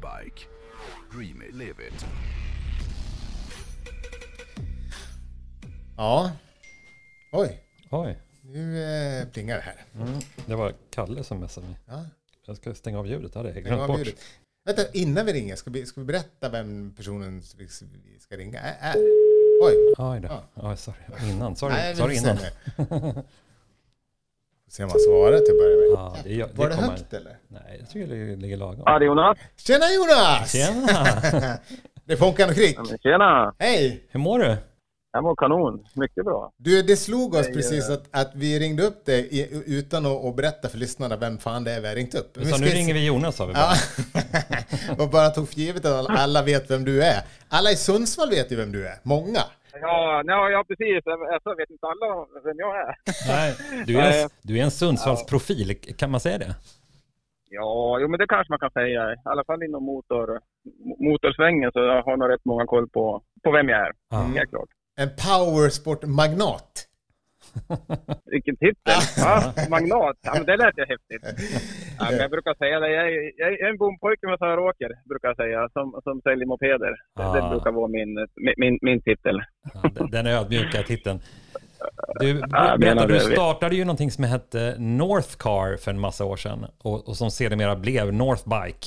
Northbike. Dream it, live it. Ja. Oj, Oj, nu eh, plingar det här. mm. det var Kalle som messade mig. Ja, Jag ska stänga av ljudet, det hade jag glömt av bort. ljudet. Vänta, innan vi ringer, ska vi, ska vi berätta vem personen vi ska ringa är? Oj, Oj då. Ja. Ja, sorry. Innan, sorry, nej, vi sorry innan. Se han svarar till att börja med. Ja, det, det, Var det kommer- högt eller? Nej, jag tycker det ligger lagom. Ja, det är Jonas. Tjena Jonas! Tjena! Det är Fonkan och Krick. Tjena! Hej! Hur mår du? Jag mår kanon. Mycket bra. Du, det slog oss Hej, precis att, att vi ringde upp dig utan att, att berätta för lyssnarna vem fan det är vi har ringt upp. Vi sa, nu ringer vi Jonas sa vi bara. Och bara tog för givet att alla- alla vet vem du är. Alla i Sundsvall vet ju vem du är. Många. Ja, ja, ja precis. Alltså, vet inte alla vem jag är. Nej, du, är en, Nej. du är en Sundsvallsprofil, kan man säga det? Ja, jo, men det kanske man kan säga. I alla fall inom motor, motorsvängen så jag har nog rätt många koll på, på vem jag är. Ja. Helt klart. En powersportmagnat. Vilken titel! Ja, magnat. Ja, men det lät ju häftigt. Ja, men jag brukar säga det. Jag är, jag är en bompojke med föråker, brukar jag säga, som, som säljer mopeder. Ah. det brukar vara min, min, min, titel. Ja, den- ödmjuka titeln. Du, jag berätta, du startade ju någonting som hette Northcar för en massa år sedan och, och som sedermera blev Northbike.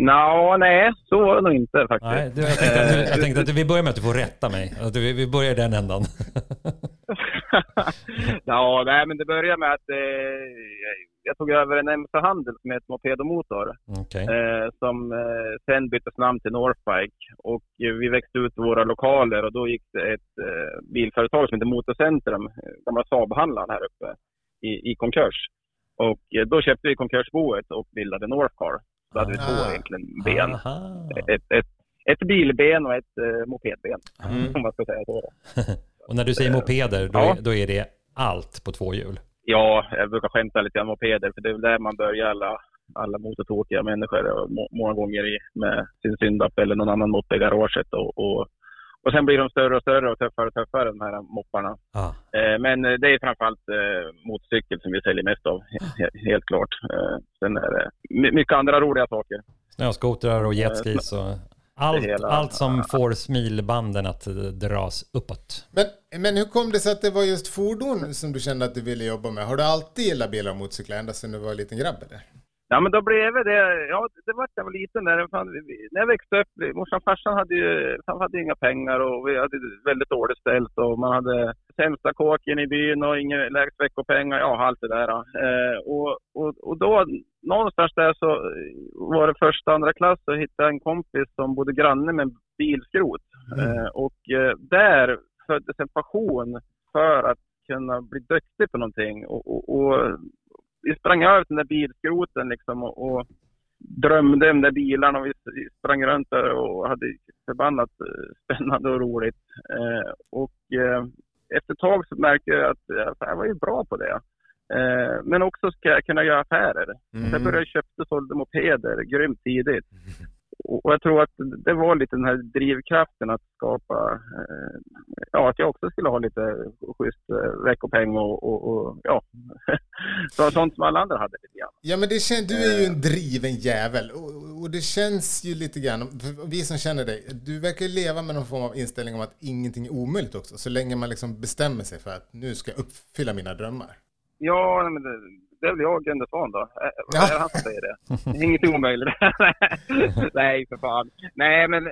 Nå, nej, så var det nog inte faktiskt. Nej, du, jag, tänkte att, jag tänkte att vi börjar med att du får rätta mig. Att vi, vi börjar den ändan. ja, nej, men det började med att eh, jag tog över en MC-handel som heter Moped och Motor. Okej. Eh, som eh, sen byttes namn till Northbike. Och eh, vi växte ut våra lokaler och då gick det ett eh, bilföretag som heter Motorcentrum, eh, gamla Saab-handlaren här uppe, i, i konkurs. Och eh, då köpte vi konkursboet och bildade Northcar. Så hade vi två Ah. egentligen ben. Ett, ett, ett bilben och ett eh, mopedben, Mm. om man ska säga så. Och när du säger mopeder, då, Ja. är, då är det allt på två hjul. Ja, jag brukar skämta lite om mopeder, för det är väl där man börjar alla, alla motortåkiga människor. Och må, många gånger i, med sin syndapp eller någon annan moppe i garaget. Och, och, och sen blir de större och större och tuffare och tuffare, de här mopparna. Ah. Eh, men eh, det är framförallt eh, motorcykel som vi säljer mest av, he, helt klart. Eh, sen är det my, mycket andra roliga saker. Snöskotrar och jetskis och allt, hela- allt som får smilbanden att eh, dras uppåt. Men, men hur kom det sig att det var just fordon som du kände att du ville jobba med? Har du alltid gillat bilar och motorcyklar ända sedan du var en liten grabb eller? Ja, men då blev det, ja det vart jag var liten där. Fan, när jag växte upp, morsan och farsan hade ju han hade inga pengar och vi hade väldigt dåligt ställt och man hade sämsta kåken i byn och ingen lägst veckopengar, ja allt det där. Eh, och, och, och då någonstans där så var det första, andra klass så hittade jag en kompis som bodde granne med bilskrot. Eh, och eh, där föddes en passion för att kunna bli duktig på någonting. Och, och, och vi sprang över den där bilskroten liksom och, och drömde om de där bilarna och vi sprang runt där och hade förbannat eh, spännande och roligt. Eh, och eh, efter ett tag så märkte jag att eh, jag var ju bra på det. Eh, men också ska jag kunna göra affärer. Mm. Så jag började köpa och sålde mopeder grymt tidigt. Och jag tror att det var lite den här drivkraften att skapa, eh, ja att jag också skulle ha lite schysst eh, veckopeng och, och, och ja, så, sånt som alla andra hade lite grann. Ja men det kän, du är ju en driven jävel och, och det känns ju lite grann, vi som känner dig, du verkar leva med någon form av inställning om att ingenting är omöjligt också. Så länge man liksom bestämmer sig för att nu ska jag uppfylla mina drömmar. Ja, men det, det är väl jag, Gunde Svan då. Ja. Är det han som säger det? Det är Inget omöjligt. Nej, för fan. Nej, men,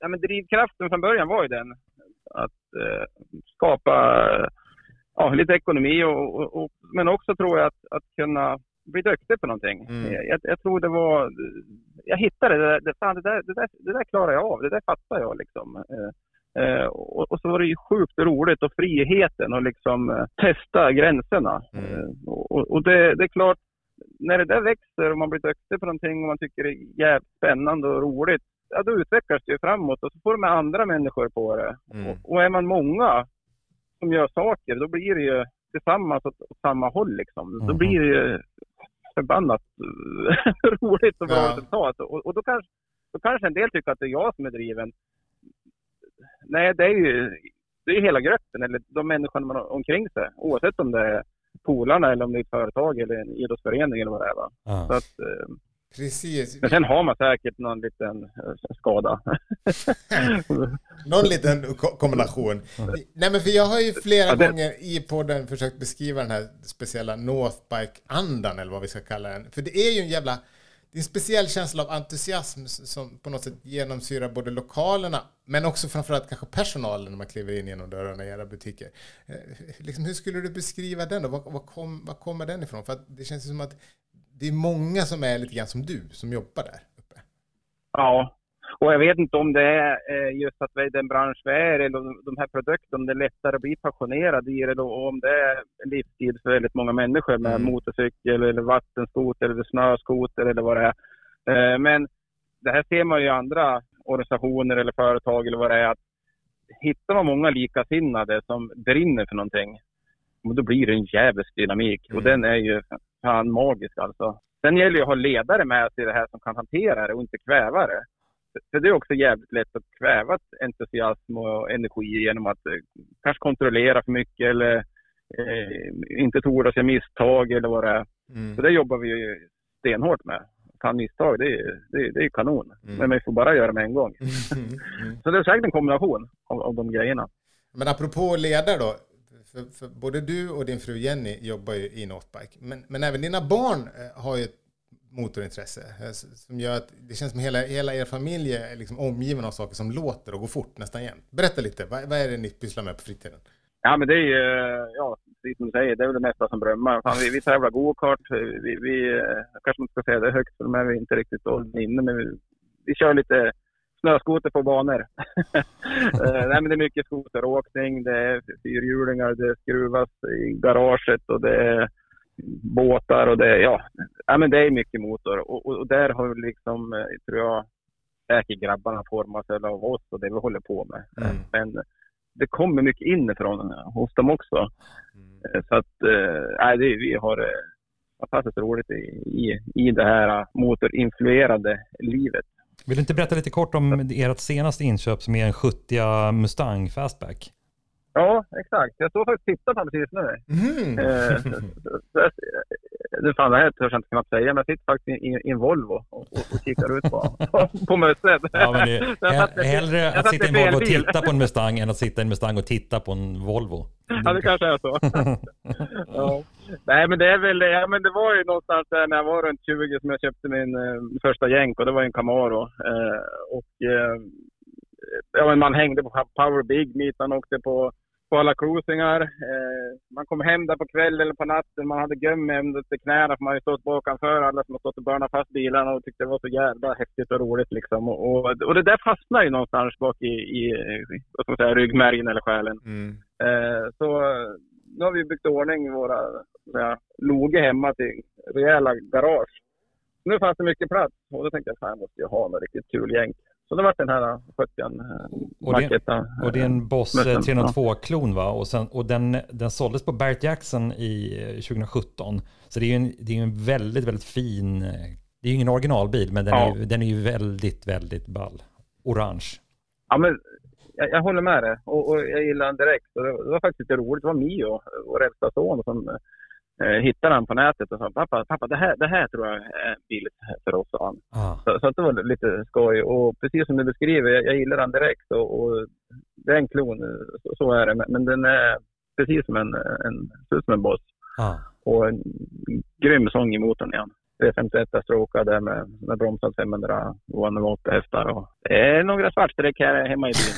nej, men drivkraften från början var ju den. Att eh, skapa ja, lite ekonomi och, och, och, men också tror jag att, att kunna bli duktig på någonting. Mm. Jag, jag tror det var... Jag hittade det, det, fan, det, där, det, där, det där klarar jag av. Det där fattar jag liksom. Eh, Eh, och, och så var det ju sjukt roligt och friheten och liksom eh, testa gränserna. Mm. Eh, och och det, det är klart, när det där växer och man blir duktig på någonting och man tycker det är jävligt spännande och roligt, ja då utvecklas det ju framåt och så får med andra människor på det. Mm. Och, och är man många som gör saker, då blir det ju tillsammans åt, åt samma håll liksom. Då Mhm. blir det ju förbannat roligt och bra Ja. resultat. Och, och då, kanske, då kanske en del tycker att det är jag som är driven. Nej, det är ju det är ju hela gruppen, eller de människorna man har omkring sig. Oavsett om det är polarna eller om det är ett företag eller en idrottsförening eller vad det är. Va? Så Ah. att, eh, Precis. Men sen har man säkert någon liten eh, skada. Någon liten ko- kombination. Nej men för jag har ju flera Ja, det- gånger i podden försökt beskriva den här speciella Northbike-andan eller vad vi ska kalla den. För det är ju en jävla, det är en speciell känsla av entusiasm som på något sätt genomsyrar både lokalerna men också framförallt kanske personalen när man kliver in genom dörrarna i era butiker. Eh, liksom, hur skulle du beskriva den då? Var, var, kom, var kommer den ifrån? För att det känns som att det är många som är lite grann som du som jobbar där uppe. Ja, och jag vet inte om det är eh, just att vi är den bransch vi är eller de här produkterna, om det är lättare att bli passionerad i det eller om det är livsstil för väldigt många människor med Mm. motorcykel eller vattenskoter eller snöskoter eller vad det är. Eh, Men det här ser man ju i andra organisationer eller företag eller vad det är att hittar man många likasinnade som brinner för någonting, då blir det en jävligt dynamik och Mm. den är ju fan magisk alltså. Sen gäller det att ha ledare med sig i det här som kan hantera det och inte kväva det. För det är också jävligt lätt att kväva entusiasm och energi genom att eh, kanske kontrollera för mycket eller eh, inte tordas göra misstag eller vad det är. Mm. Så det jobbar vi ju stenhårt med. Kan misstag, det är, det är, det är kanon. Mm. Men vi får bara göra det med en gång. Mm. Mm. Så det är säkert en kombination av, av de grejerna. Men apropå ledare då. För, för både du och din fru Jenny jobbar ju i Northbike. Men, men även dina barn eh, har ju ett motorintresse. Eh, som gör att det känns som hela, hela er familj är liksom omgiven av saker som låter och går fort nästan jämt. Berätta lite, vad, vad är det ni pysslar med på fritiden? Ja, men det är ju, eh, ja, precis som du säger, det är väl det mesta som drömmar. Fan, vi, vi tävlar go-kart. Vi, vi, eh, kanske inte ska säga det högt, för de är vi inte riktigt åldern inne, men vi, vi kör lite snöskoter på banor. Nej, men det är mycket skoteråkning, det är fyrhjulingar, det skruvas i garaget och det är båtar och det ja, ja men det är mycket motor. Och, och, och där har vi liksom, eh, tror jag, säkert grabbarna sig av oss och det vi håller på med. Mm. Men det kommer mycket inifrån hos dem också. Eh, Så att, eh, nej, det, vi har fantastiskt roligt i, i, i det här eh, motorinfluerade livet. Vill du inte berätta lite kort om ert senaste inköp som är en 70 Mustang Fastback? Ja, exakt. Jag står faktiskt och tittar på den precis nu. Mhm. Eh, Det fan, det här törs jag inte knappt säga, men jag sitter faktiskt i, en Volvo och, och, kikar ut på, på, mösset. Ja, men det, Jag hellre jag att sitta i en Volvo och titta på en Mustang än att sitta i en Mustang och titta på en Volvo. Ja, det kanske är så. ja. Nej, men det är väl, ja men det var ju någonstans där när jag var runt 20 som jag köpte min eh, första jänk och det var en Camaro. Eh, och eh, ja, men man hängde på Power Big Meet, man åkte på, på alla cruisingar. Eh, man kom hem där på kvällen eller på natten, man hade gömme under knäna för man hade stått bakanför alla som har stått och börnat fast bilarna och tyckte det var så jävla häftigt och roligt liksom. Och, och, och det där fastnar ju någonstans bak i, i vad ska man säga, ryggmärgen eller själen. Mm. Eh, så nu har vi byggt ordning våra ja, loge hemma till rejäla garage. Nu fanns det mycket plats och då tänkte jag fan jag måste ju ha något riktigt kul gäng. Så det var den här 70 Och det- Maketa. Och det är en Boss Men eh, sen, 302-klon va? Och, sen, och den, den såldes på Barrett Jackson i eh, 2017. Så det är ju en, det är en väldigt, väldigt fin, eh, det är ju ingen originalbil, men den, Ja. är, den är ju väldigt, väldigt ball. Orange. Ja, men jag, jag håller med dig och, och jag gillar den direkt. Och det, var faktiskt lite roligt. Det var Mio, vår äldsta son, som eh, hittade den på nätet och sa pappa, pappa det, här, det här tror jag är en bil för oss, han. Ah. Så, så det var lite skoj. Och precis som du beskriver, jag, jag gillar den direkt. Och, och det är en klon, så, så är det. Men, men den är precis som en, en, som en boss. Ah. Och en grym sång i motorn igen. 351 strokar där med, med bromsad 500 108 hästar. Och det är några svartstreck här hemma i byn,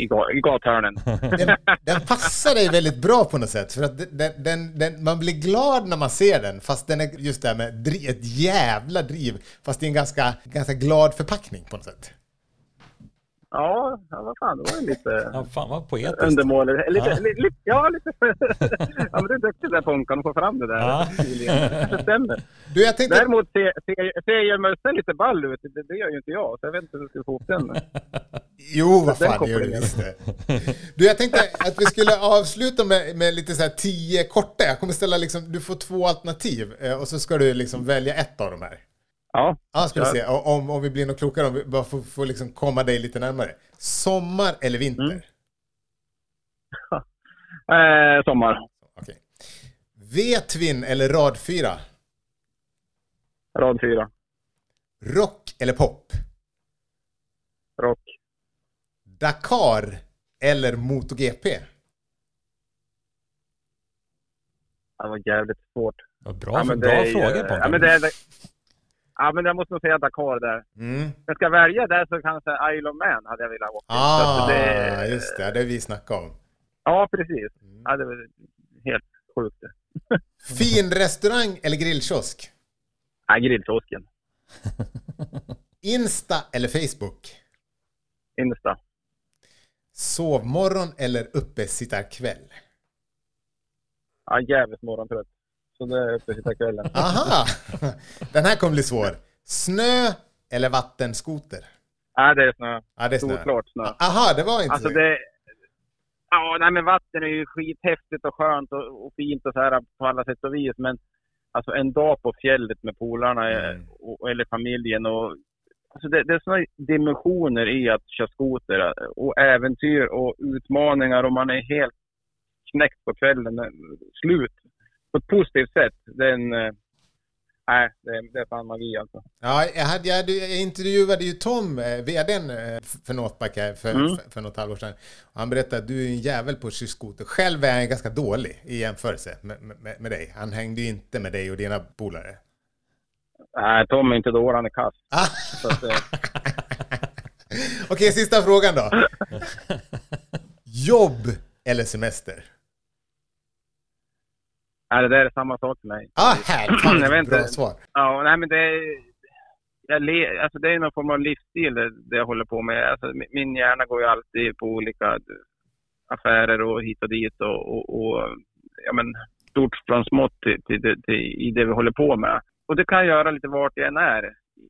i, i, i gathörnen. Den, den passar dig väldigt bra på något sätt. För att den, den, den, man blir glad när man ser den, fast den är just det här med driv, ett jävla driv, fast i en ganska, ganska glad förpackning på något sätt. Ja, ja, vad fan, det var ju lite Ja, fan vad poetiskt. undermåligt. Lite, Ja. li, li, ja, lite. ja, men du är duktig där Ponkan att få fram det där. Ja. Det kanske stämmer. Du, jag tänkte... Däremot ser, ser, ser ju mössan lite ball ut. Det, det gör ju inte jag, så jag vet inte hur jag ska få ihop den. Jo, vad fan, det gör du visst det. Du, jag tänkte att vi skulle avsluta med, med lite så här tio korta. Jag kommer ställa liksom, du får två alternativ eh, och så ska du liksom välja ett av de här. Ja, Ja, ska vi se om, om vi blir något klokare, om vi bara får, får liksom komma dig lite närmare. Sommar eller vinter? Mm. eh, sommar. Okej. V-twin eller rad 4? Rad fyra. Rock eller pop? Rock. Dakar eller MotoGP? Det var jävligt svårt. Vad bra, Ja, men bra det är ju- frågor Pontus. Ja, men det är, ja, men jag måste nog säga Dakar där. Mm. Jag ska välja där så kanske Isle of Man hade jag velat åka. Ah, det- just det. Det vi snackade om. Ja, precis. Ja, det var helt sjukt det. Fin restaurang eller grillkiosk? Nej, grillkiosken. Insta eller Facebook? Insta. Sovmorgon eller uppesittarkväll? Ja, jävligt morgontrött. Så det är uppe sitta kvällen. Aha! Den här kommer bli svår. Snö eller vattenskoter? Ja, det är snö. Ja, det är snö. Solklart snö. Aha, det var inte Alltså så. det... Ja, nej men vatten är ju skithäftigt och skönt och, och fint och så här på alla sätt och vis. Men alltså en dag på fjället med polarna eh, Mm. och, eller familjen och... Alltså det, det är såna dimensioner i att köra skoter eh, och äventyr och utmaningar och man är helt knäckt på kvällen. eh, Slut. På ett positivt sätt. Den... eh, Nej, det, det är fan magi alltså. Ja, jag, hade, jag, jag intervjuade ju Tom, eh, vdn eh, för Northback här för, Mm. för, för något halvår sedan. Han berättade att du är en jävel på skoter. Själv är han ganska dålig i jämförelse med, med, med dig. Han hängde ju inte med dig och dina polare. Nej, Tom är inte dålig, han är kass. Ah. Okej, sista frågan då. Jobb eller semester? Nej, det där är samma sak för mig. Ah, härligt. Jag vet vilket bra inte. svar. Ja, nej men det är, jag le, alltså det är någon form av livsstil det, det jag håller på med. Alltså min- hjärna går ju alltid på olika affärer och hit och dit och, och, och ja men stort från smått till, till, till, till, i det vi håller på med. Och det kan jag göra lite vart jag än är,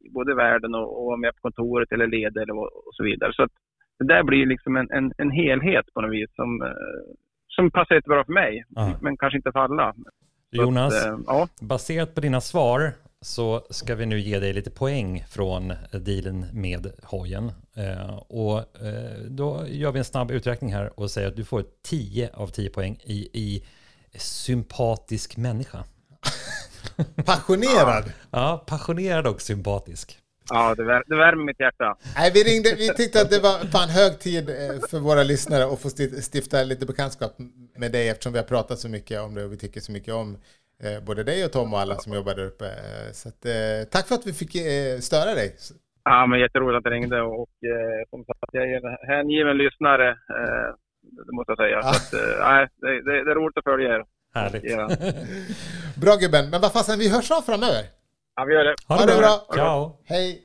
i både världen och, och om jag är på kontoret eller leder eller vad- och så vidare. Så att det där blir liksom en, en, en helhet på något vis som, eh, som passar jättebra för mig, Ja. men kanske inte för alla. Jonas, Att, eh, ja. baserat på dina svar så ska vi nu ge dig lite poäng från dealen med hojen. Eh, och eh, då gör vi en snabb uträkning här och säger att du får 10 av 10 poäng i, i sympatisk människa. Passionerad. Ja, passionerad och sympatisk. Ja, det, vär, det värmer mitt hjärta. Nej, vi, ringde, vi tyckte att det var fan hög tid eh, för våra lyssnare att få sti- stifta lite bekantskap med dig eftersom vi har pratat så mycket om det och vi tycker så mycket om eh, både dig och Tom och alla som jobbar där uppe. Eh, Så att, eh, tack för att vi fick eh, störa dig. Ja, men jätteroligt att du ringde och eh, som sagt, jag är en hängiven lyssnare. Eh, det måste jag säga. Ja. Så att, eh, nej, det, det, det är roligt att följa er. Härligt. Ja. Bra gubben, men vad fasen, vi hörs av framöver. Ja, vi gör det. Ha Ha det bra. Ciao. Hej!